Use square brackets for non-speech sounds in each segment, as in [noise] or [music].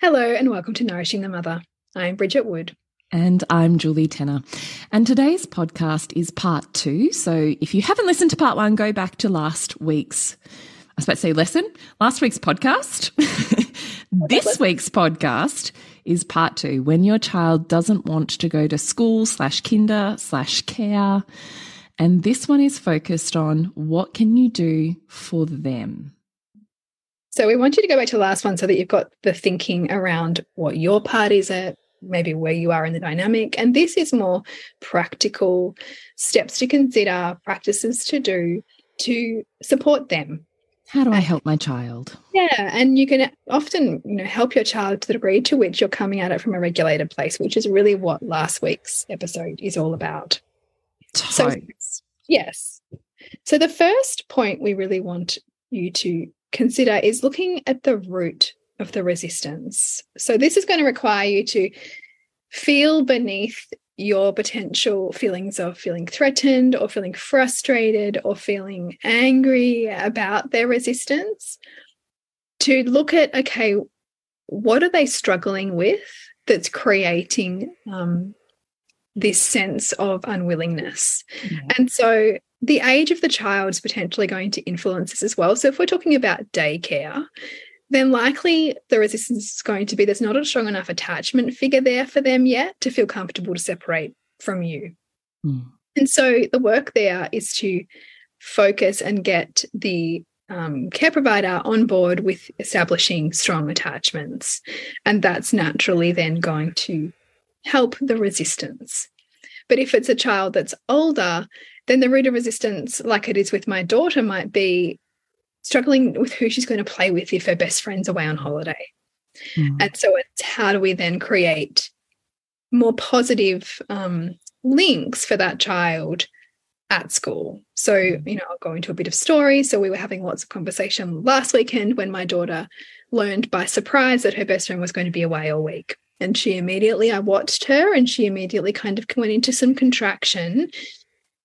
Hello, and welcome to Nourishing the Mother. I'm Bridget Wood. And I'm Julie Tenner. And today's podcast is part two. So if you haven't listened to part one, go back to last week's, I was about to say lesson, last week's podcast. [laughs] this week's podcast is part two when your child doesn't want to go to school slash kinder slash care. And this one is focused on what can you do for them? So we want you to go back to the last one so that you've got the thinking around what your part is at, maybe where you are in the dynamic. And this is more practical steps to consider, practices to do to support them. How do I help my child? Yeah, and you can often, you know, help your child to the degree to which you're coming at it from a regulated place, which is really what last week's episode is all about. So, yes. So the first point we really want you to consider is looking at the root of the resistance. So, this is going to require you to feel beneath your potential feelings of feeling threatened or feeling frustrated or feeling angry about their resistance. To look at, okay, what are they struggling with that's creating um, this sense of unwillingness? Mm. And so, the age of the child is potentially going to influence this as well. So if we're talking about daycare, then likely the resistance is going to be there's not a strong enough attachment figure there for them yet to feel comfortable to separate from you. Mm. And so the work there is to focus and get the um, care provider on board with establishing strong attachments. And that's naturally then going to help the resistance. But if it's a child that's older, then the root of resistance, like it is with my daughter, might be struggling with who she's going to play with if her best friend's away on holiday. Mm. And so it's how do we then create more positive um, links for that child at school. So, you know, I'll go into a bit of story. So we were having lots of conversation last weekend when my daughter learned by surprise that her best friend was going to be away all week. And she immediately, I watched her and she immediately kind of went into some contraction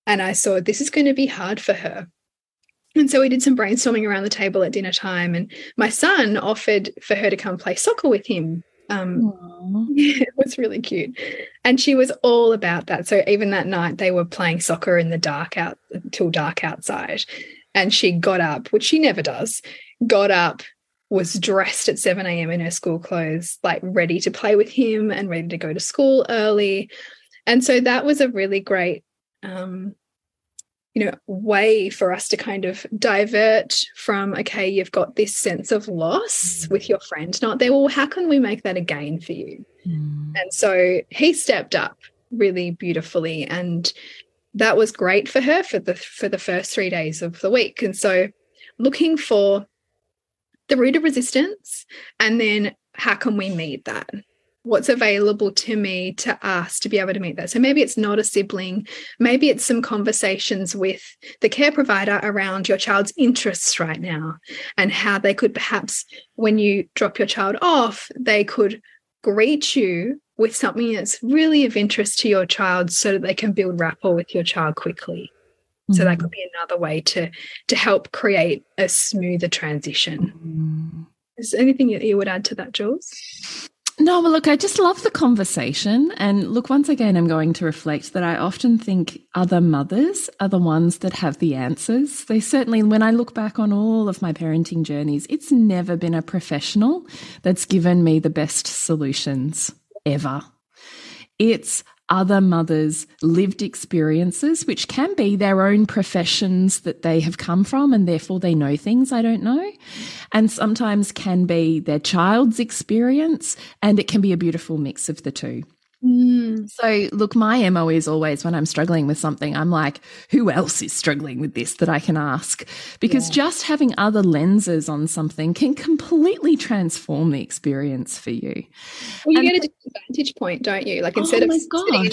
and I saw this is going to be hard for her. And so we did some brainstorming around the table at dinner time. And my son offered for her to come play soccer with him. Um, [laughs] it was really cute. And she was all about that. So even that night, they were playing soccer in the dark out till dark outside. And she got up, which she never does, got up, was dressed at 7 a.m. in her school clothes, like ready to play with him and ready to go to school early. And so that was a really great um, you know way for us to kind of divert from okay you've got this sense of loss mm. with your friend not there well how can we make that a gain for you mm. and so he stepped up really beautifully and that was great for her for the for the first 3 days of the week and so looking for the root of resistance and then how can we meet that what's available to me to us to be able to meet that. So maybe it's not a sibling, maybe it's some conversations with the care provider around your child's interests right now and how they could perhaps, when you drop your child off, they could greet you with something that's really of interest to your child so that they can build rapport with your child quickly. So that could be another way to to help create a smoother transition. Mm. Is there anything that you would add to that, Jules? No, well, look, I just love the conversation. And look, once again, I'm going to reflect that I often think other mothers are the ones that have the answers. They certainly, when I look back on all of my parenting journeys, it's never been a professional that's given me the best solutions ever. It's other mothers' lived experiences, which can be their own professions that they have come from, and therefore they know things I don't know. And sometimes can be their child's experience, and it can be a beautiful mix of the two. Mm. So, look, my MO is always when I'm struggling with something, I'm like, who else is struggling with this that I can ask? Because yeah. just having other lenses on something can completely transform the experience for you. Well, you and get a different vantage point, don't you? Like instead oh of sitting in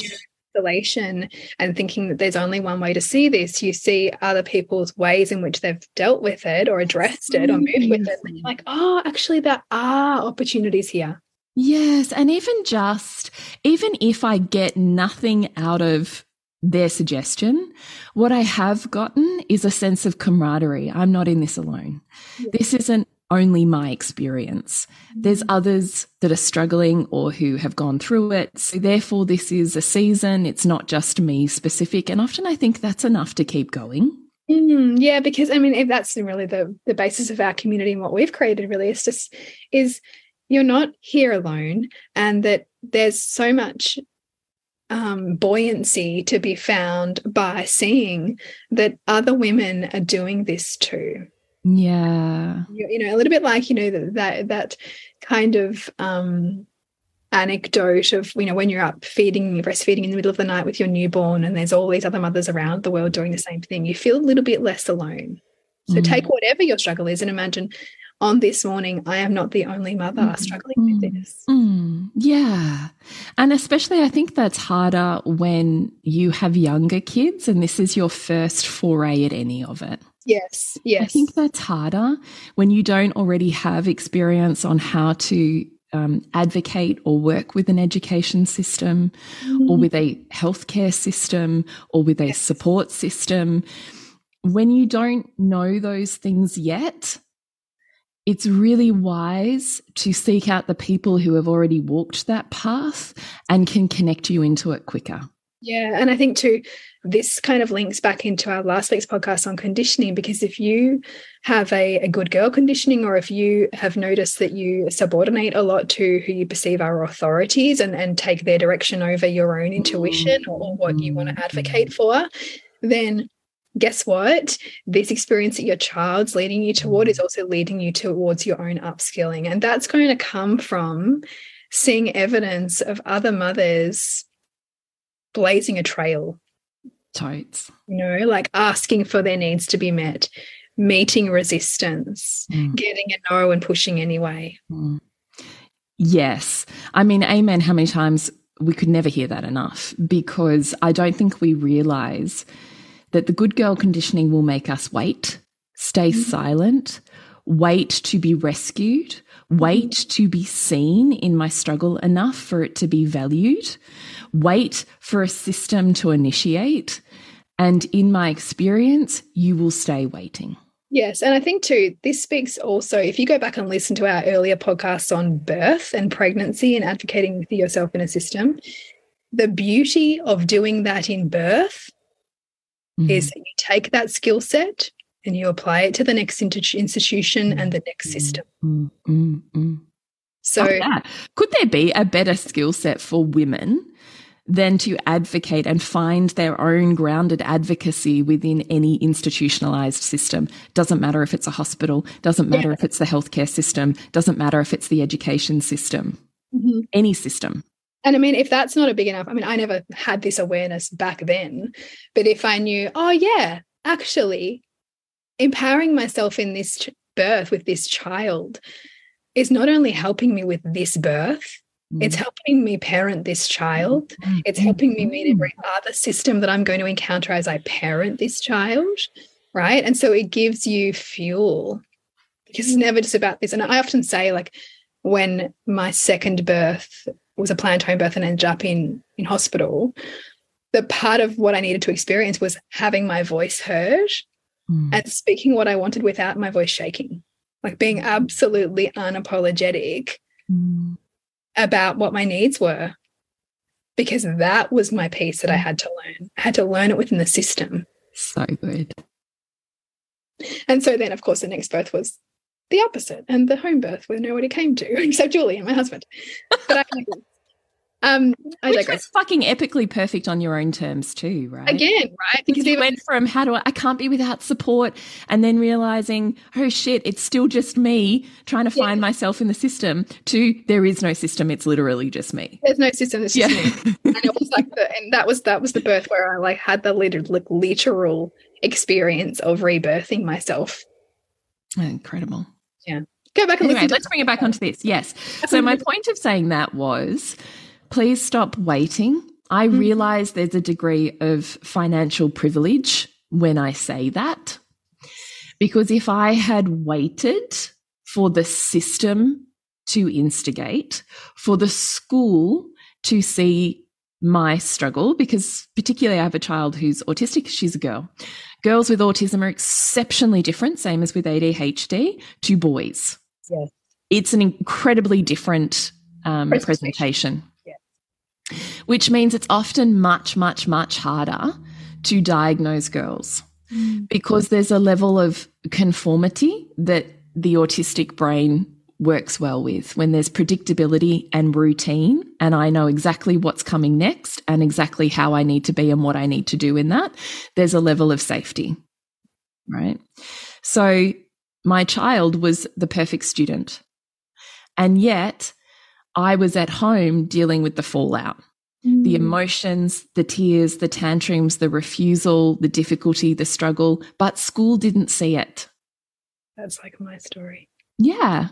isolation and thinking that there's only one way to see this, you see other people's ways in which they've dealt with it or addressed it or moved with it. And you're like, oh, actually, there are opportunities here. Yes. And even just, even if I get nothing out of their suggestion, what I have gotten is a sense of camaraderie. I'm not in this alone. Yeah. This isn't only my experience. There's mm-hmm. others that are struggling or who have gone through it. So therefore, this is a season. It's not just me specific. And often I think that's enough to keep going. Mm, yeah, because I mean, if that's really the the basis of our community and what we've created, really, is just is you're not here alone and that there's so much um, buoyancy to be found by seeing that other women are doing this too. Yeah. You, you know, a little bit like, you know, that that, that kind of um, anecdote of, you know, when you're up feeding, breastfeeding in the middle of the night with your newborn and there's all these other mothers around the world doing the same thing, you feel a little bit less alone. So mm. take whatever your struggle is and imagine on this morning, I am not the only mother mm. struggling with mm. this. Mm. Yeah. And especially, I think that's harder when you have younger kids and this is your first foray at any of it. Yes. Yes. I think that's harder when you don't already have experience on how to um, advocate or work with an education system mm. or with a healthcare system or with a yes. support system. When you don't know those things yet, it's really wise to seek out the people who have already walked that path and can connect you into it quicker. Yeah. And I think too, this kind of links back into our last week's podcast on conditioning, because if you have a, a good girl conditioning, or if you have noticed that you subordinate a lot to who you perceive are authorities and, and take their direction over your own mm. intuition or what you want to mm. advocate for, then guess what? This experience that your child's leading you toward is also leading you towards your own upskilling. And that's going to come from seeing evidence of other mothers blazing a trail. Totes. You know, like asking for their needs to be met, meeting resistance, mm. getting a no and pushing anyway. Mm. Yes. I mean, amen. How many times we could never hear that enough because I don't think we realize that the good girl conditioning will make us wait, stay mm-hmm. silent, wait to be rescued, wait mm-hmm. to be seen in my struggle enough for it to be valued, wait for a system to initiate. And in my experience, you will stay waiting. Yes. And I think too, this speaks also, if you go back and listen to our earlier podcasts on birth and pregnancy and advocating for yourself in a system, the beauty of doing that in birth mm. is that you take that skill set and you apply it to the next institution and the next system. Mm, so, oh, could there be a better skill set for women than to advocate and find their own grounded advocacy within any institutionalized system? Doesn't matter if it's a hospital, doesn't matter yeah. if it's the healthcare system, doesn't matter if it's the education system, mm -hmm. any system. And I mean, if that's not a big enough, I mean, I never had this awareness back then, but if I knew, oh, yeah, actually, empowering myself in this birth with this child is not only helping me with this birth, mm. it's helping me parent this child. Mm. It's helping me meet every mm. other system that I'm going to encounter as I parent this child. Right. And so it gives you fuel because it's never just about this. And I often say, like, when my second birth was a planned home birth and ended up in in hospital, the part of what I needed to experience was having my voice heard Mm. and speaking what I wanted without my voice shaking, like being absolutely unapologetic Mm. about what my needs were. Because that was my piece that I had to learn. I had to learn it within the system. So good. And so then, of course, the next birth was the opposite and the home birth where nobody came to [laughs] except Julie and my husband. But I, [laughs] um, I Which digress. was fucking epically perfect on your own terms too, right? Again, right? Because you even- went from how do I, I can't be without support and then realizing, oh shit, it's still just me trying to Yeah. find myself in the system to there is no system. It's literally just me. there's no system. It's just me. [laughs] And it was like the, and that was that was the birth where I like had the literal, literal experience of rebirthing myself. Incredible. Go back and Anyway, listen let's bring it back onto this. Yes. So my point of saying that was please stop waiting. I Mhm. realize there's a degree of financial privilege when I say that. Because if I had waited for the system to instigate, for the school to see my struggle, because particularly I have a child who's autistic, she's a girl. Girls with autism are exceptionally different, same as with ADHD, to boys. Yes. It's an incredibly different um, Presentation. presentation, which means it's often much, much, much harder to diagnose girls because there's a level of conformity that the autistic brain works well with when there's predictability and routine and I know exactly what's coming next and exactly how I need to be and what I need to do in that there's a level of safety right so my child was the perfect student and yet I was at home dealing with the fallout the mm. emotions, the tears, the tantrums, the refusal, the difficulty, the struggle, but school didn't see it. That's like my story. Yeah.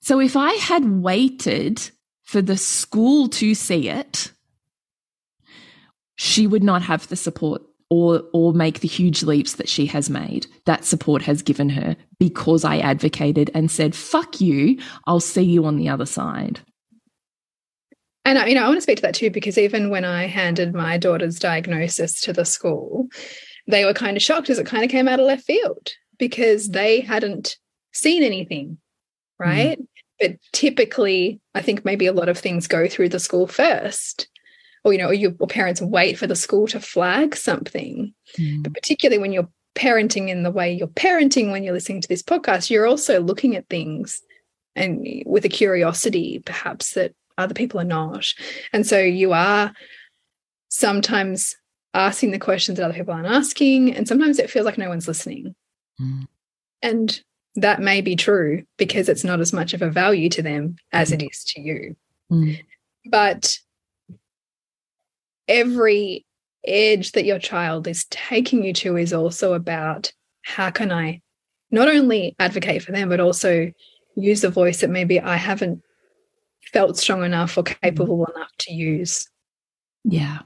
So if I had waited for the school to see it, she would not have the support or or make the huge leaps that she has made. That support has given her because I advocated and said, "Fuck you, I'll see you on the other side." And I- you know, I want to speak to that too because even when I handed my daughter's diagnosis to the school, they were kind of shocked as it kind of came out of left field because they hadn't seen anything, right? But typically, I think maybe a lot of things go through the school first, or you know, or your or parents wait for the school to flag something. But particularly when you're parenting in the way you're parenting when you're listening to this podcast, you're also looking at things and with a curiosity, perhaps that other people are not. And so you are sometimes asking the questions that other people aren't asking. And sometimes it feels like no one's listening. Mm. And that may be true because it's not as much of a value to them as it mm. is to you. Mm. But every edge that your child is taking you to is also about how can I not only advocate for them, but also use a voice that maybe I haven't felt strong enough or mm. capable enough to use. Yeah.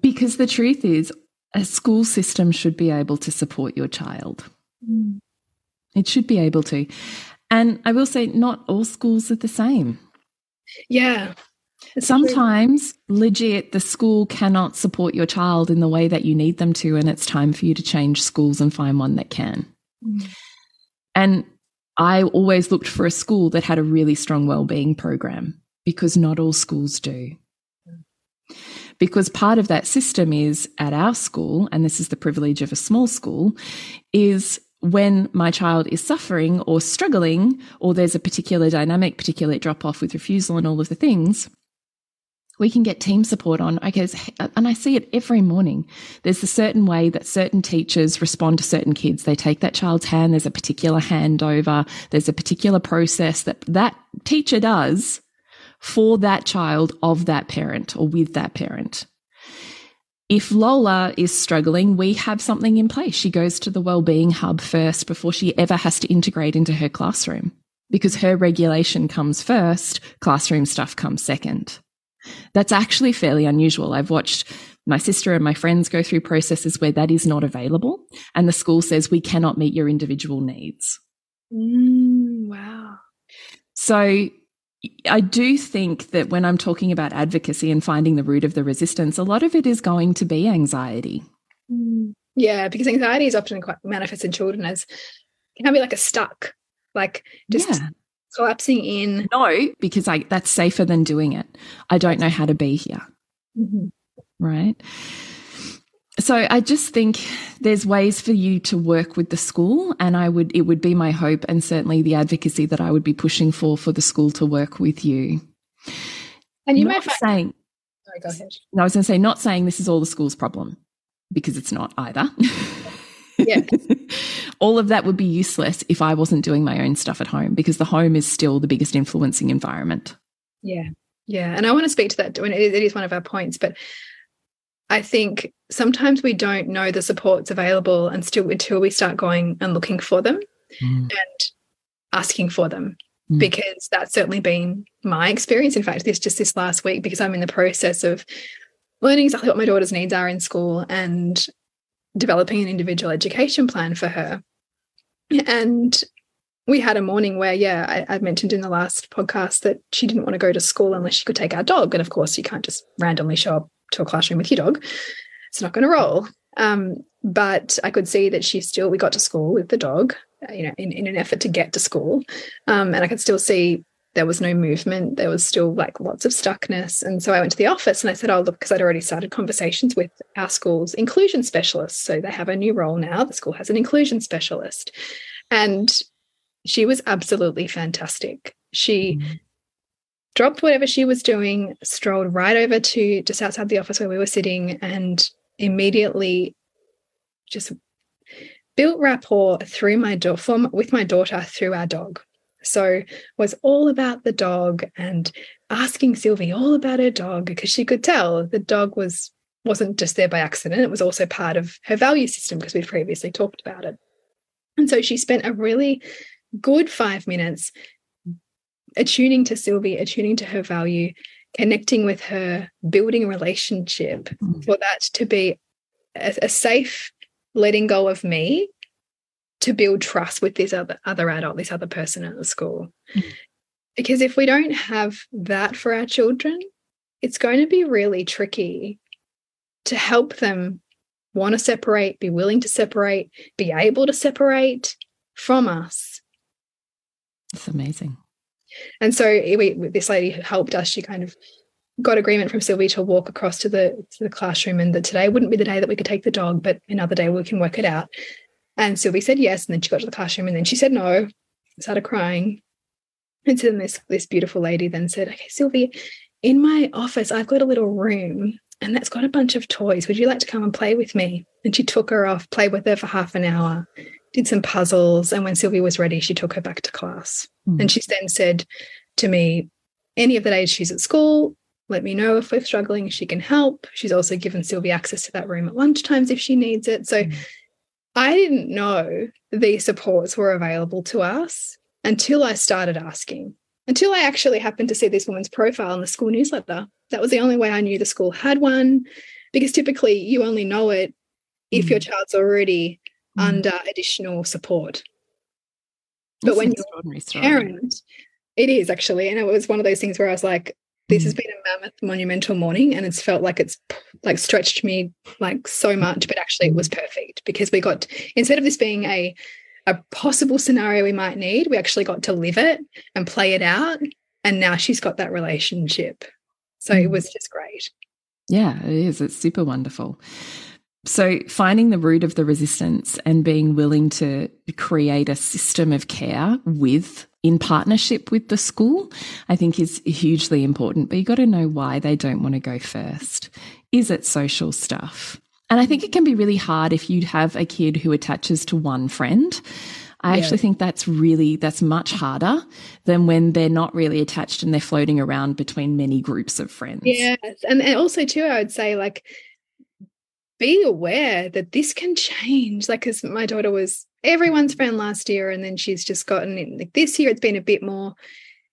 Because the truth is, a school system should be able to support your child. Mm. It should be able to. And I will say, not all schools are the same. Yeah. It's true. Sometimes, legit, the school cannot support your child in the way that you need them to, and it's time for you to change schools and find one that can. Mm. And I always looked for a school that had a really strong well-being program because not all schools do. Because part of that system is at our school, and this is the privilege of a small school, is when my child is suffering or struggling, or there's a particular dynamic, particular drop off with refusal and all of the things, we can get team support on. Okay, and I see it every morning. There's a certain way that certain teachers respond to certain kids. They take that child's hand. There's a particular handover. There's a particular process that that teacher does for that child of that parent or with that parent. If Lola is struggling, we have something in place. She goes to the wellbeing hub first before she ever has to integrate into her classroom because her regulation comes first, classroom stuff comes second. That's actually fairly unusual. I've watched my sister and my friends go through processes where that is not available, and the school says we cannot meet your individual needs. Mm, wow. So I do think that when I'm talking about advocacy and finding the root of the resistance, a lot of it is going to be anxiety. Mm. Yeah, because anxiety is often quite manifest in children as can be like a stuck, like just yeah. collapsing in. No, because I that's safer than doing it. I don't know how to be here. Mm -hmm. Right. So I just think there's ways for you to work with the school and I would it would be my hope and certainly the advocacy that I would be pushing for for the school to work with you. And you not might saying Sorry, go ahead. No, I was going to say not saying this is all the school's problem because it's not either. Yeah. [laughs] All of that would be useless if I wasn't doing my own stuff at home because the home is still the biggest influencing environment. Yeah. Yeah. And I want to speak to that. It is one of our points, but I think sometimes we don't know the supports available until until we start going and looking for them mm. and asking for them. Mm. Because that's certainly been my experience. In fact, this just this last week, because I'm in the process of learning exactly what my daughter's needs are in school and developing an individual education plan for her. And we had a morning where, yeah, I, I, mentioned in the last podcast that she didn't want to go to school unless she could take our dog. And of course, you can't just randomly show up to a classroom with your dog. It's not going to roll. Um, but I could see that she still, we got to school with the dog, uh, you know, in, in an effort to get to school. Um, and I could still see there was no movement. There was still like lots of stuckness. And so I went to the office and I said, Oh, look, because I'd already started conversations with our school's inclusion specialist. So they have a new role now. The school has an inclusion specialist. And she was absolutely fantastic. She mm -hmm. Dropped whatever she was doing, strolled right over to just outside the office where we were sitting, and immediately just built rapport through my door with my daughter through our dog so was all about the dog and asking Sylvie all about her dog because she could tell the dog was wasn't just there by accident. It was also part of her value system because we'd previously talked about it. And so she spent a really good five minutes attuning to Sylvie, attuning to her value, connecting with her, building a relationship mm. for that to be a, a safe letting go of me to build trust with this other other adult, this other person at the school. Mm. Because if we don't have that for our children, it's going to be really tricky to help them want to separate, be willing to separate, be able to separate from us. It's amazing. And so we, this lady helped us. She kind of got agreement from Sylvie to walk across to the to the classroom, and that today wouldn't be the day that we could take the dog, but another day we can work it out. And Sylvie said yes. And then she got to the classroom and then she said no, started crying. And so then this, this beautiful lady then said, Okay, Sylvie, in my office, I've got a little room and that's got a bunch of toys. Would you like to come and play with me? And she took her off, played with her for half an hour, did some puzzles. And when Sylvie was ready, she took her back to class. Mm. And she then said to me, Any of the days she's at school, let me know if we're struggling, she can help. She's also given Sylvie access to that room at lunchtimes if she needs it. So mm. I didn't know these supports were available to us until I started asking, until I actually happened to see this woman's profile in the school newsletter. That was the only way I knew the school had one, because typically you only know it if mm. your child's already mm. under additional support. But when you're a parent, it is actually. And it was one of those things where I was like, this has mm. been a mammoth monumental morning and it's felt like it's like stretched me like so much but actually it was perfect because we got instead of this being a a possible scenario we might need we actually got to live it and play it out and now she's got that relationship so it mm. was just great yeah it is it's super wonderful so, finding the root of the resistance and being willing to create a system of care with in partnership with the school, I think is hugely important. But you got to know why they don't want to go first. Is it social stuff? And I think it can be really hard if you have a kid who attaches to one friend. I yeah. actually think that's really that's much harder than when they're not really attached and they're floating around between many groups of friends. Yes. And, and also too, I would say like be aware that this can change. Like, because my daughter was everyone's friend last year, and then she's just gotten in. Like this year, it's been a bit more,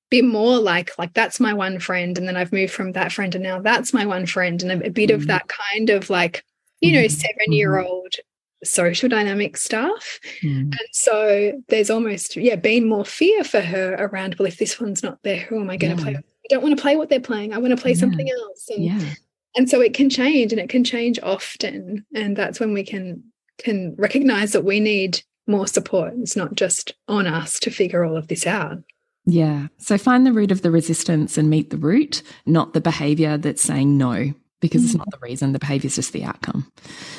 bit more like like that's my one friend, and then I've moved from that friend, and now that's my one friend, and a, a bit mm. of that kind of like you know mm-hmm. seven year old social dynamic stuff. Mm. And so there's almost, yeah, been more fear for her around, well, if this one's not there, who am I going to yeah. play? I don't want to play what they're playing. I want to play yeah. something else. And, yeah. and so it can change and it can change often. And that's when we can can recognize that we need more support. It's not just on us to figure all of this out. Yeah. So find the root of the resistance and meet the root, not the behavior that's saying no, because mm. it's not the reason. The behavior is just the outcome.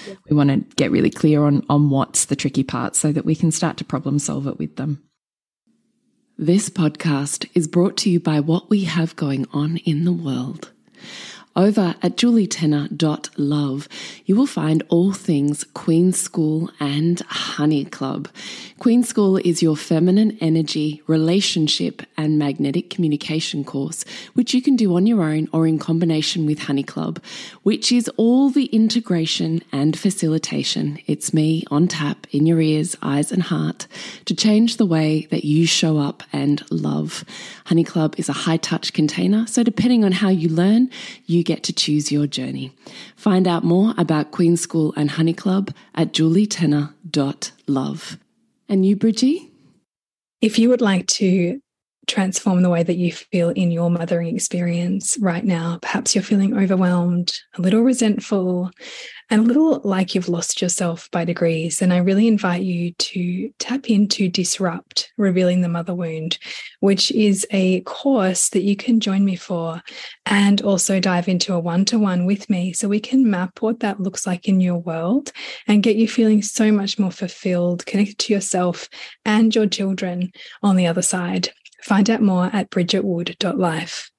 Yeah. We want to get really clear on, on what's the tricky part so that we can start to problem solve it with them. This podcast is brought to you by what we have going on in the world. Over at julietenner.love, you will find all things Queen School and Honey Club. Queen School is your feminine energy, relationship, and magnetic communication course, which you can do on your own or in combination with Honey Club, which is all the integration and facilitation. It's me on tap in your ears, eyes, and heart to change the way that you show up and love. Honey Club is a high touch container, so depending on how you learn, you get to choose your journey. Find out more about Queen School and Honey Club at julietenner.love. And you, Bridgie? If you would like to transform the way that you feel in your mothering experience right now, perhaps you're feeling overwhelmed, a little resentful, and a little like you've lost yourself by degrees. And I really invite you to tap into Disrupt, Revealing the Mother Wound, which is a course that you can join me for and also dive into a one to one with me so we can map what that looks like in your world and get you feeling so much more fulfilled, connected to yourself and your children on the other side. Find out more at bridgetwood.life.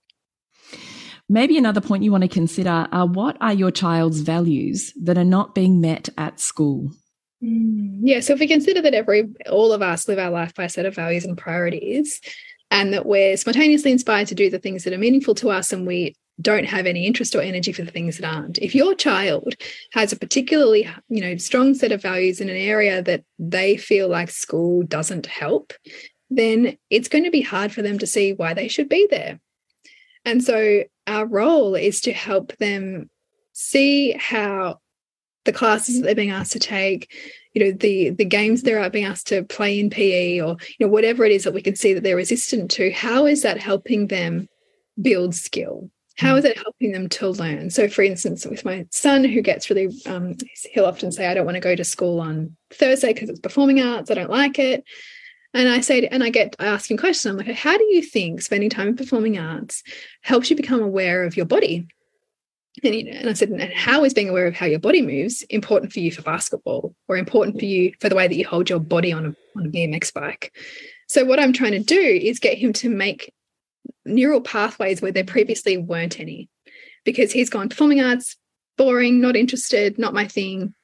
Maybe another point you want to consider are what are your child's values that are not being met at school? Mm, yeah, so if we consider that every all of us live our life by a set of values and priorities, and that we're spontaneously inspired to do the things that are meaningful to us, and we don't have any interest or energy for the things that aren't. If your child has a particularly, you know, strong set of values in an area that they feel like school doesn't help, then it's going to be hard for them to see why they should be there. And so our role is to help them see how the classes that they're being asked to take, you know, the the games they're being asked to play in PE or you know whatever it is that we can see that they're resistant to, how is that helping them build skill? How is it helping them to learn? So, for instance, with my son who gets really, um, he'll often say, I don't want to go to school on Thursday because it's performing arts. I don't like it. And I say, and I get, I ask him questions. I'm like, how do you think spending time in performing arts helps you become aware of your body? And, and I said, and how is being aware of how your body moves important for you for basketball or important for you for the way that you hold your body on a, on a BMX bike? So, what I'm trying to do is get him to make neural pathways where there previously weren't any because he's gone performing arts, boring, not interested, not my thing,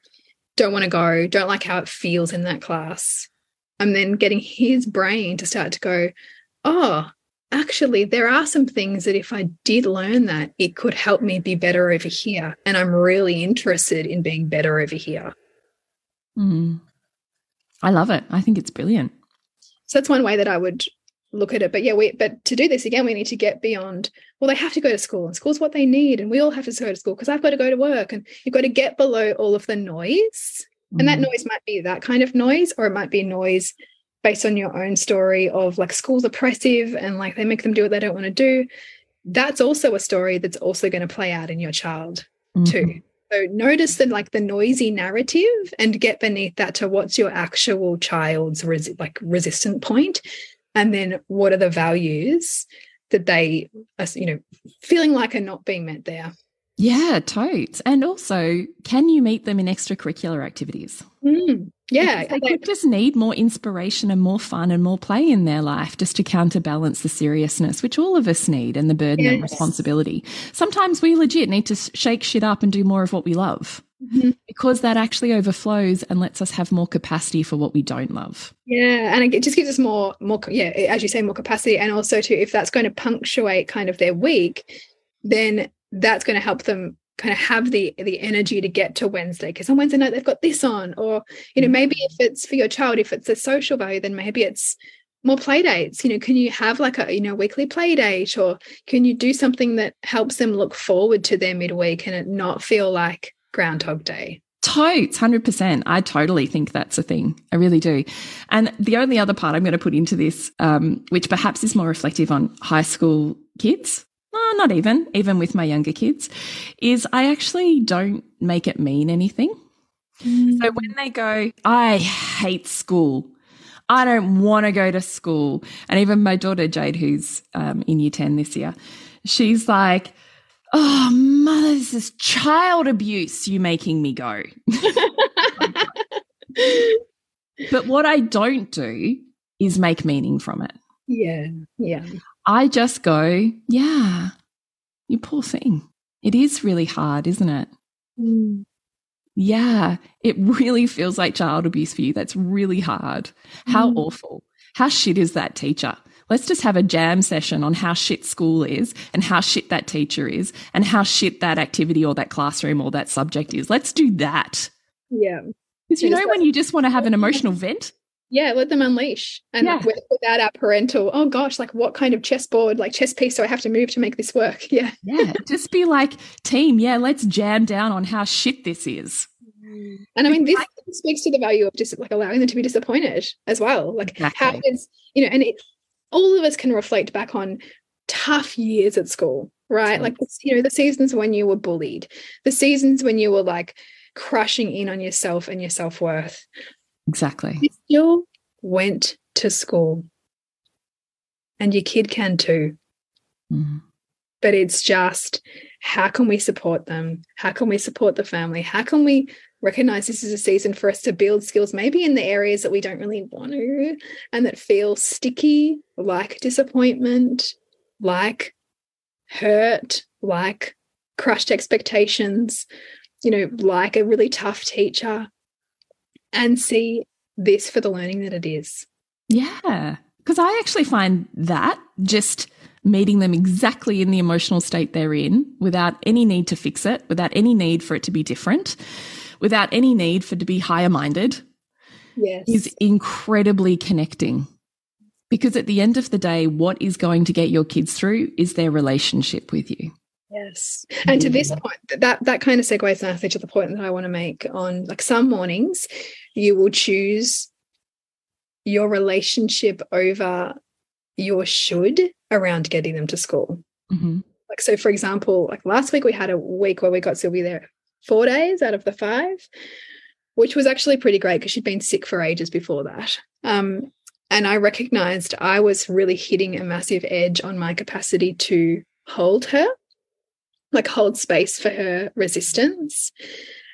don't want to go, don't like how it feels in that class and then getting his brain to start to go, oh, actually, there are some things that if I did learn that, it could help me be better over here. And I'm really interested in being better over here. Mm. I love it. I think it's brilliant. So that's one way that I would look at it. But yeah, we but to do this again, we need to get beyond, well, they have to go to school and school's what they need. And we all have to go to school because I've got to go to work. And you've got to get below all of the noise and that mm. noise might be that kind of noise, or it might be noise based on your own story of like school's oppressive and like they make them do what they don't want to do. That's also a story that's also going to play out in your child mm-hmm. too. So notice the like the noisy narrative and get beneath that to what's your actual child's resi- like resistant point, and then what are the values that they are, you know, feeling like are not being met there. Yeah, totes. And also, can you meet them in extracurricular activities? Mm, yeah. Because they could just need more inspiration and more fun and more play in their life just to counterbalance the seriousness, which all of us need, and the burden yes. and responsibility. Sometimes we legit need to shake shit up and do more of what we love. Mm -hmm. Because that actually overflows and lets us have more capacity for what we don't love. Yeah, and it just gives us more, more, yeah, as you say, more capacity, and also too, if that's going to punctuate kind of their week, then that's going to help them kind of have the the energy to get to Wednesday because on Wednesday night they've got this on or you know maybe if it's for your child if it's a social value then maybe it's more play dates you know can you have like a you know weekly play date or can you do something that helps them look forward to their midweek and it not feel like groundhog day Totes, 100%. I totally think that's a thing. I really do. And the only other part I'm going to put into this, um, which perhaps is more reflective on high school kids, well, not even, even with my younger kids, is I actually don't make it mean anything. Mm. So when they go, I hate school. I don't want to go to school. And even my daughter Jade, who's um, in year 10 this year, she's like, Oh, mother, this is child abuse. You making me go. [laughs] but what I don't do is make meaning from it. Yeah. Yeah. I just go, yeah, you poor thing. It is really hard, isn't it? Mm. Yeah, it really feels like child abuse for you. That's really hard. How mm. awful. How shit is that teacher? let's just have a jam session on how shit school is and how shit that teacher is and how shit that activity or that classroom or that subject is. Let's do that. Yeah. Because you know when you just want to have an [laughs] emotional vent? Yeah, let them unleash. And yeah. without our parental, oh gosh, like what kind of chessboard, like chess piece do I have to move to make this work? [laughs] Yeah. yeah. Just be like, team, yeah, let's jam down on how shit this is. Mm-hmm. And I mean, this speaks to the value of just like allowing them to be disappointed as well. Like, exactly. how is, you know, and it, all of us can reflect back on tough years at school, right? Like, you know, the seasons when you were bullied, the seasons when you were like crushing in on yourself and your self worth. Exactly. You still went to school, and your kid can too. Mm. But it's just how can we support them? How can we support the family? How can we recognize this is a season for us to build skills, maybe in the areas that we don't really want to and that feel sticky, like disappointment, like hurt, like crushed expectations, you know, like a really tough teacher, and see this for the learning that it is. Yeah. Because I actually find that just meeting them exactly in the emotional state they're in without any need to fix it, without any need for it to be different without any need for to be higher minded yes. is incredibly connecting. Because at the end of the day, what is going to get your kids through is their relationship with you. Yes. And to this point, that that kind of segues nicely to the point that I want to make on like some mornings you will choose your relationship over your should around getting them to school. Mm -hmm. Like so for example, like last week we had a week where we got Sylvia there four days out of the five, which was actually pretty great because she'd been sick for ages before that. Um, and I recognized I was really hitting a massive edge on my capacity to hold her, like hold space for her resistance.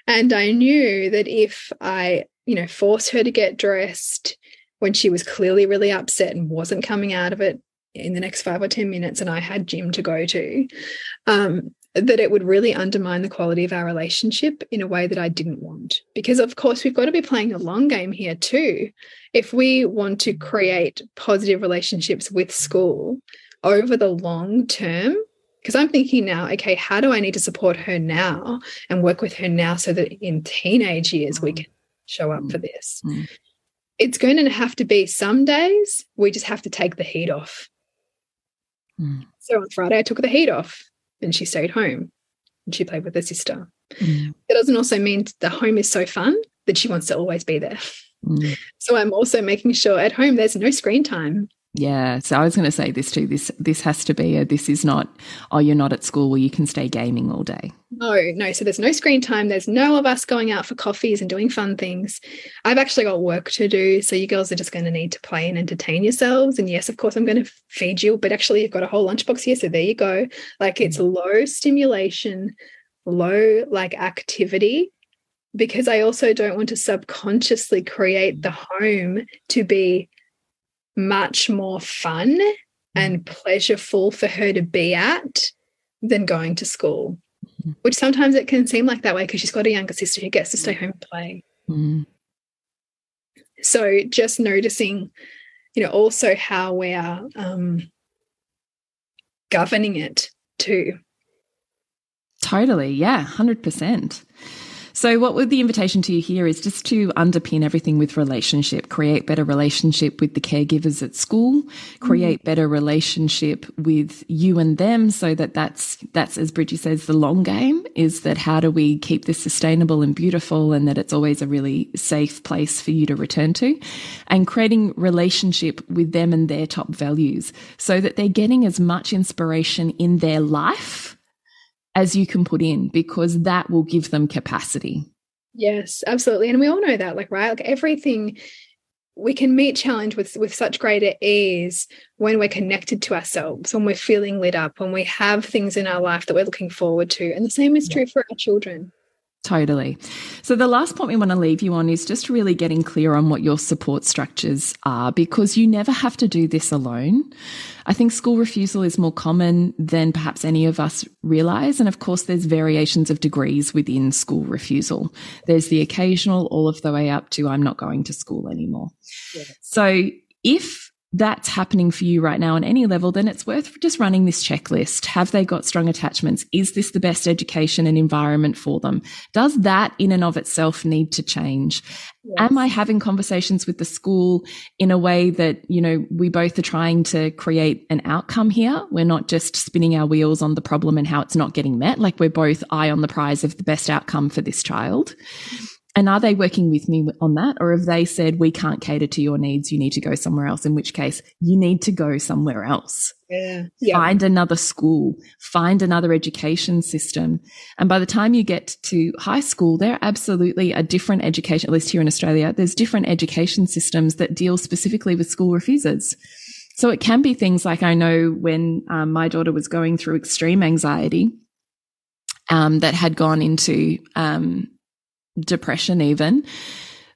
And I knew that if I, you know, forced her to get dressed when she was clearly really upset and wasn't coming out of it in the next five or 10 minutes, and I had gym to go to, um, that it would really undermine the quality of our relationship in a way that I didn't want. Because, of course, we've got to be playing a long game here too. If we want to create positive relationships with school over the long term, because I'm thinking now, okay, how do I need to support her now and work with her now so that in teenage years we can show up for this? Mm. It's going to have to be some days we just have to take the heat off. Mm. So on Friday, I took the heat off and she stayed home and she played with her sister. Mm. It doesn't also mean the home is so fun that she wants to always be there. Mm. So I'm also making sure at home there's no screen time. Yeah, so I was going to say this too. This this has to be a. This is not. Oh, you're not at school where you can stay gaming all day. No, no. So there's no screen time. There's no of us going out for coffees and doing fun things. I've actually got work to do. So you girls are just going to need to play and entertain yourselves. And yes, of course, I'm going to feed you. But actually, you've got a whole lunchbox here. So there you go. Like it's mm. low stimulation, low like activity because I also don't want to subconsciously create the home to be much more fun and mm. pleasureful for her to be at than going to school. Mm. Which sometimes it can seem like that way because she's got a younger sister who gets to stay home and play. Mm. So just noticing, you know, also how we are um, governing it too. Totally. Yeah. 100%. So, what would the invitation to you here is just to underpin everything with relationship, create better relationship with the caregivers at school, create mm. better relationship with you and them, so that that's that's as Bridgie says, the long game is that how do we keep this sustainable and beautiful, and that it's always a really safe place for you to return to, and creating relationship with them and their top values, so that they're getting as much inspiration in their life as you can put in because that will give them capacity. Yes, absolutely. And we all know that, like, right? Like everything we can meet challenge with with such greater ease when we're connected to ourselves, when we're feeling lit up, when we have things in our life that we're looking forward to. And the same is true for our children. Totally. So, the last point we want to leave you on is just really getting clear on what your support structures are because you never have to do this alone. I think school refusal is more common than perhaps any of us realize. And of course, there's variations of degrees within school refusal. There's the occasional, all of the way up to I'm not going to school anymore. Yeah. So, if that's happening for you right now on any level, then it's worth just running this checklist. Have they got strong attachments? Is this the best education and environment for them? Does that in and of itself need to change? Yes. Am I having conversations with the school in a way that, you know, we both are trying to create an outcome here? We're not just spinning our wheels on the problem and how it's not getting met. Like we're both eye on the prize of the best outcome for this child. And are they working with me on that? Or have they said, we can't cater to your needs, you need to go somewhere else, in which case you need to go somewhere else. Yeah. Find another school, find another education system. And by the time you get to high school, there are absolutely a different education, at least here in Australia, there's different education systems that deal specifically with school refusers. So it can be things like I know when um, my daughter was going through extreme anxiety, um, that had gone into um, depression, even.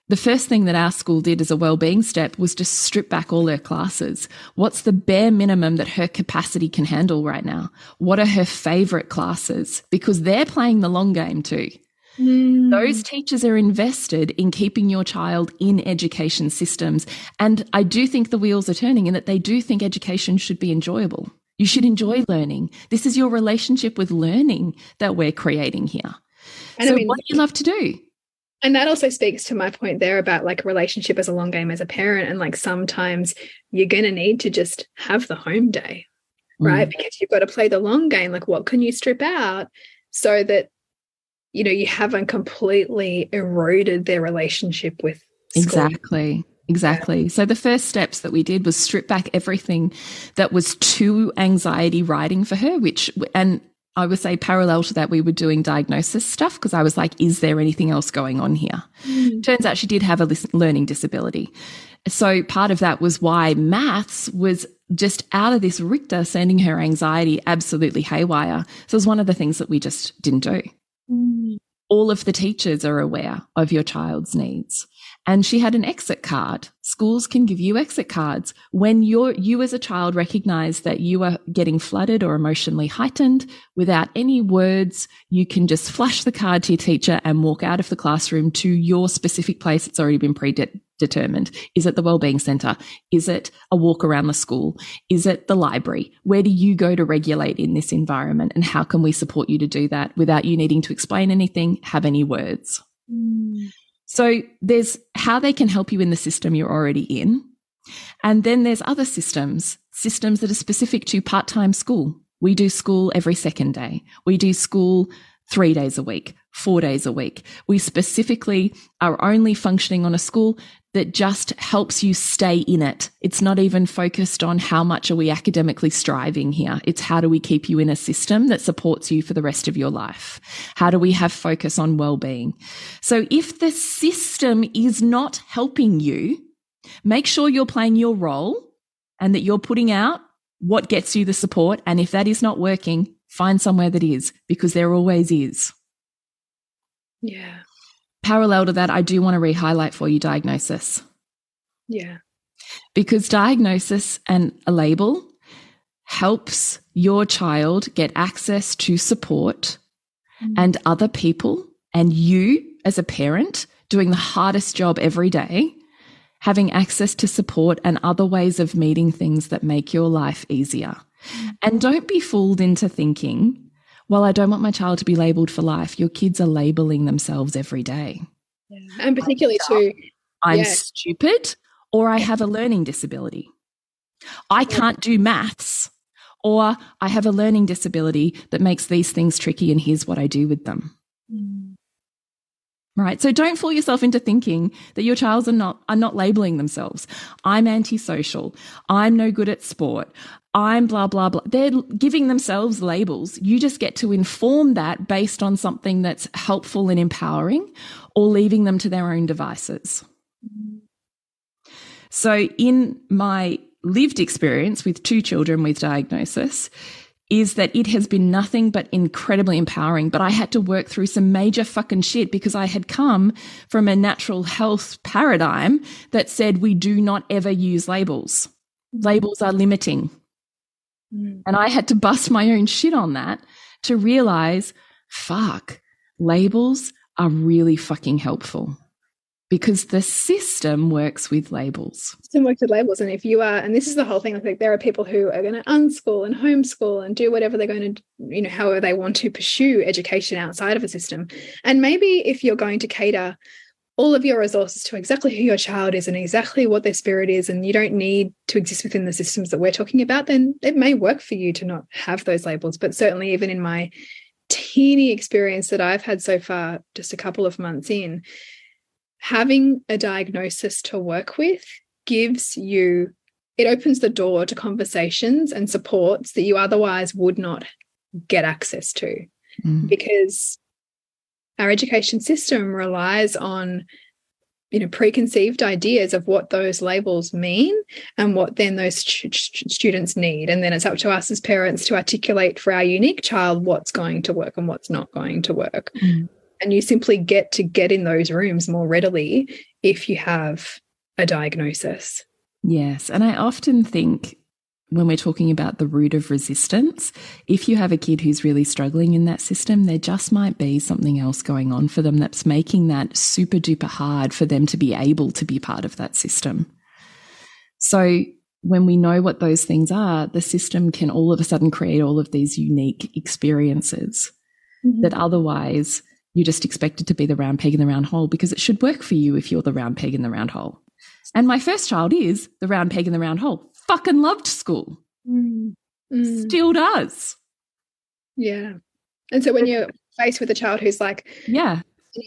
The first thing that our school did as a well-being step was to strip back all her classes. What's the bare minimum that her capacity can handle right now? What are her favorite classes? Because they're playing the long game too. Mm. Those teachers are invested in keeping your child in education systems. And I do think the wheels are turning in that they do think education should be enjoyable. You should enjoy learning. This is your relationship with learning that we're creating here. And so I mean, what do you love to do? And that also speaks to my point there about like relationship as a long game as a parent. And like sometimes you're going to need to just have the home day, right? Mm. Because you've got to play the long game. Like, what can you strip out so that, you know, you haven't completely eroded their relationship with school. Exactly. Exactly. So the first steps that we did was strip back everything that was too anxiety riding for her, which, and I would say parallel to that, we were doing diagnosis stuff because I was like, is there anything else going on here? Mm. Turns out she did have a learning disability. So part of that was why maths was just out of this Richter, sending her anxiety absolutely haywire. So it was one of the things that we just didn't do. Mm. All of the teachers are aware of your child's needs and she had an exit card. Schools can give you exit cards when you're, you as a child recognize that you are getting flooded or emotionally heightened without any words. You can just flash the card to your teacher and walk out of the classroom to your specific place. It's already been predetermined. Is it the wellbeing center? Is it a walk around the school? Is it the library? Where do you go to regulate in this environment? And how can we support you to do that without you needing to explain anything, have any words? Mm. So there's how they can help you in the system you're already in. And then there's other systems, systems that are specific to part time school. We do school every second day. We do school three days a week, four days a week. We specifically are only functioning on a school that just helps you stay in it. It's not even focused on how much are we academically striving here. It's how do we keep you in a system that supports you for the rest of your life? How do we have focus on well-being? So if the system is not helping you, make sure you're playing your role and that you're putting out what gets you the support. And if that is not working, find somewhere that is because there always is. Yeah parallel to that, I do want to re-highlight for you diagnosis. Yeah. Because diagnosis and a label helps your child get access to support mm. and other people and you as a parent doing the hardest job every day, having access to support and other ways of meeting things that make your life easier. Mm. And don't be fooled into thinking well, I don't want my child to be labeled for life. Your kids are labeling themselves every day. Yeah. And particularly too, I'm yeah. stupid or I have a learning disability. I can't do maths or I have a learning disability that makes these things tricky and here's what I do with them. Mm. Right. So don't fool yourself into thinking that your child's are not are not labeling themselves. I'm antisocial. I'm no good at sport. I'm blah blah blah. They're giving themselves labels. You just get to inform that based on something that's helpful and empowering or leaving them to their own devices. So in my lived experience with two children with diagnosis, is that it has been nothing but incredibly empowering. But I had to work through some major fucking shit because I had come from a natural health paradigm that said we do not ever use labels. Labels are limiting. Mm. And I had to bust my own shit on that to realize fuck, labels are really fucking helpful because the system works with labels. System works with labels. And if you are, and this is the whole thing, I think there are people who are going to unschool and homeschool and do whatever they're going to, you know, however they want to pursue education outside of a system. And maybe if you're going to cater all of your resources to exactly who your child is and exactly what their spirit is, and you don't need to exist within the systems that we're talking about, then it may work for you to not have those labels. But certainly, even in my teeny experience that I've had so far, just a couple of months in, having a diagnosis to work with gives you it opens the door to conversations and supports that you otherwise would not get access to mm. because our education system relies on you know preconceived ideas of what those labels mean and what then those students need and then it's up to us as parents to articulate for our unique child what's going to work and what's not going to work mm. And you simply get to get in those rooms more readily if you have a diagnosis. Yes. And I often think when we're talking about the root of resistance, if you have a kid who's really struggling in that system, there just might be something else going on for them that's making that super duper hard for them to be able to be part of that system. So when we know what those things are, the system can all of a sudden create all of these unique experiences mm -hmm. that otherwise you just expect it to be the round peg in the round hole because it should work for you if you're the round peg in the round hole. And my first child is the round peg in the round hole. Fucking loved school. Mm. Mm. Still does. Yeah. And so when you're faced with a child who's like, yeah,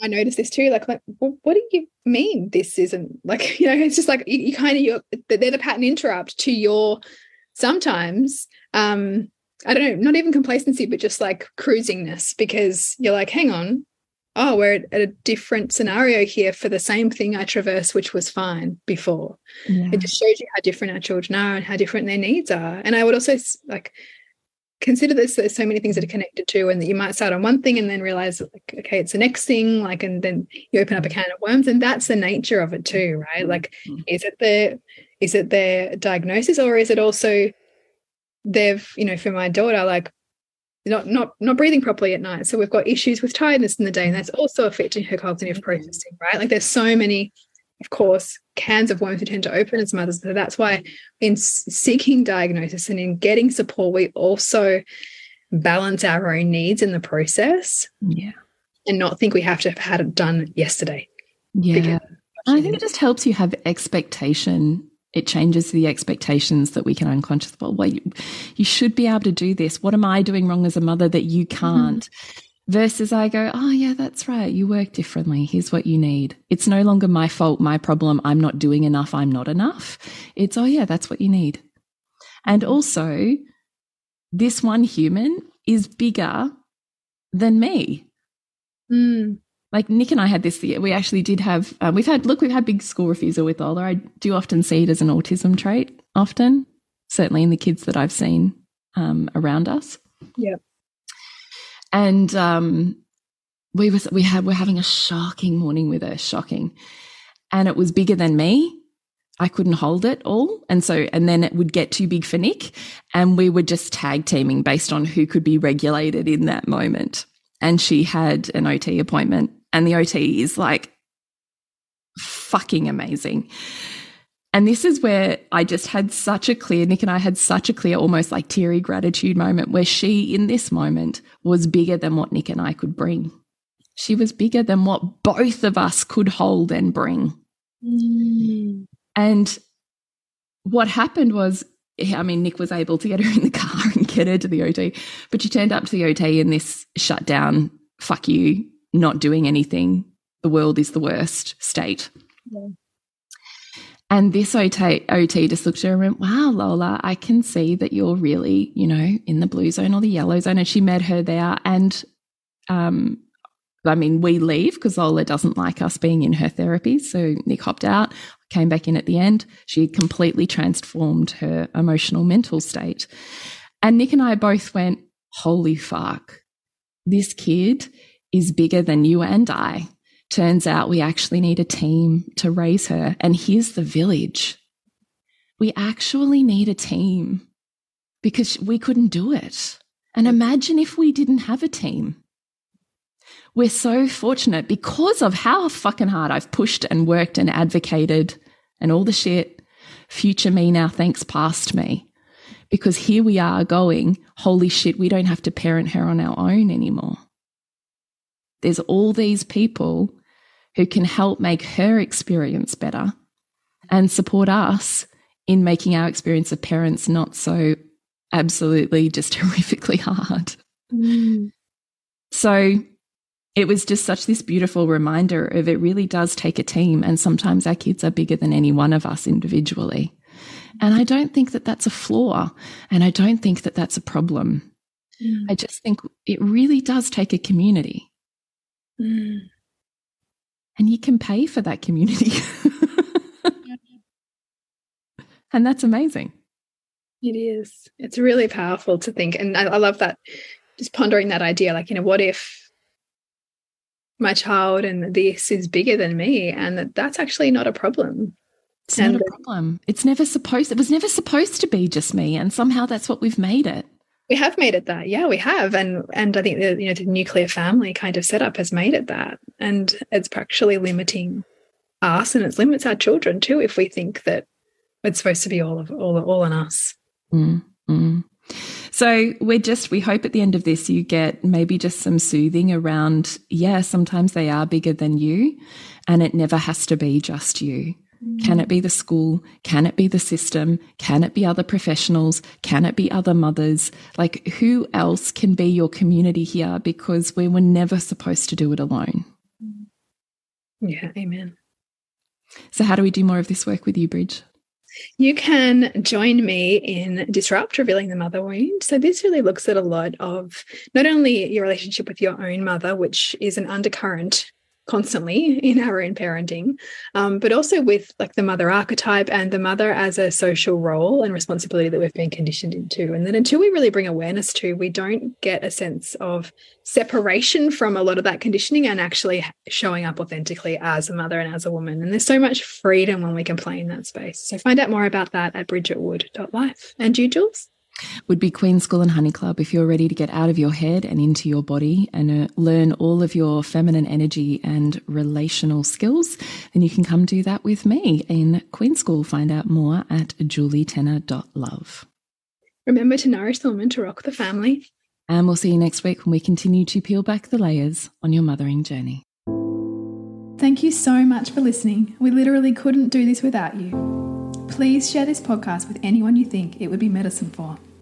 I noticed this too. Like, like, well, what do you mean this isn't like, [laughs] you know, it's just like you, you kind of, you're, they're the pattern interrupt to your sometimes, um, I don't know, not even complacency, but just like cruisingness because you're like, hang on, oh, we're at, a different scenario here for the same thing I traversed, which was fine before. Yeah. It just shows you how different our children are and how different their needs are. And I would also like consider this there's so many things that are connected to and that you might start on one thing and then realize like okay it's the next thing like and then you open up a can of worms and that's the nature of it too right like mm-hmm. is it the is it their diagnosis or is it also they've you know for my daughter like not not not breathing properly at night. So we've got issues with tiredness in the day, and that's also affecting her cognitive mm-hmm. processing, right? Like there's so many, of course, cans of worms we tend to open as mothers. So that's why in seeking diagnosis and in getting support, we also balance our own needs in the process. Yeah. And not think we have to have had it done yesterday. Yeah. I think it just helps you have expectation it changes the expectations that we can unconscious well, well you, you, should be able to do this. What am i doing wrong as a mother that you mm-hmm. can't? Mm-hmm. versus i go oh yeah that's right. You work differently. Here's what you need. It's no longer my fault my problem. I'm not doing enough. I'm not enough. It's oh yeah that's what you need. And also this one human is bigger than me. Mm like Nick and I had this. We actually did have. Um, we've had look. We've had big school refusal with Ola. I do often see it as an autism trait. Often, certainly in the kids that I've seen um, around us. Yeah. And um, we was we had we're having a shocking morning with her. Shocking, and it was bigger than me. I couldn't hold it all. And so, and then it would get too big for Nick. And we were just tag teaming based on who could be regulated in that moment. And she had an OT appointment and the OT is like fucking amazing. And this is where I just had such a clear, Nick and I had such a clear, almost like teary gratitude moment where she, in this moment, was bigger than what Nick and I could bring. She was bigger than what both of us could hold and bring. Mm. And what happened was, I mean, Nick was able to get her in the [laughs] car and get her to the OT, but she turned up to the OT in this shut down, fuck you, not doing anything. The world is the worst state. Yeah. And this OT, OT just looked at her and went, Wow, Lola, I can see that you're really, you know, in the blue zone or the yellow zone. And she met her there. And um, I mean, we leave because Lola doesn't like us being in her therapy. So Nick hopped out, came back in at the end. She completely transformed her emotional mental state. And Nick and I both went, Holy fuck, this kid is bigger than you and I. Turns out we actually need a team to raise her. And here's the village. We actually need a team because we couldn't do it. And imagine if we didn't have a team. We're so fortunate because of how fucking hard I've pushed and worked and advocated and all the shit. Future me now thanks past me. Because here we are going, holy shit, we don't have to parent her on our own anymore. There's all these people who can help make her experience better and support us in making our experience of parents not so absolutely [laughs] just horrifically hard. Mm. So it was just such this beautiful reminder of it really does take a team. And sometimes our kids are bigger than any one of us individually. And I don't think that that's a flaw. And I don't think that that's a problem. Mm. I just think it really does take a community. Mm. And you can pay for that community. [laughs] and that's amazing. It is. It's really powerful to think. And I, I love that, just pondering that idea like, you know, what if my child and this is bigger than me and that that's actually not a problem it's and not a problem it's never supposed it was never supposed to be just me and somehow that's what we've made it we have made it that yeah we have. And and i think the you know the nuclear family kind of setup has made it that and it's actually limiting us and it limits our children too if we think that it's supposed to be all of all, all on us. Mm, so we're just we hope at the end of this you get maybe just some soothing around yeah sometimes they are bigger than you and it never has to be just you can it be the school? Can it be the system? Can it be other professionals? Can it be other mothers? Like, who else can be your community here? Because we were never supposed to do it alone. Yeah, amen. So, how do we do more of this work with you, Bridge? You can join me in Disrupt, Revealing the Mother Wound. So, this really looks at a lot of not only your relationship with your own mother, which is an undercurrent constantly in our own parenting, um, but also with like the mother archetype and the mother as a social role and responsibility that we've been conditioned into. And then until we really bring awareness to, we don't get a sense of separation from a lot of that conditioning and actually showing up authentically as a mother and as a woman. And there's so much freedom when we can play in that space. So find out more about that at bridgetwood.life. And you, Jules? Would be Queen School and Honey Club if you're ready to get out of your head and into your body and uh, learn all of your feminine energy and relational skills, then you can come do that with me in Queen School. Find out more at julietenner.love. Remember to nourish the woman to rock the family. And we'll see you next week when we continue to peel back the layers on your mothering journey. Thank you so much for listening. We literally couldn't do this without you. Please share this podcast with anyone you think it would be medicine for.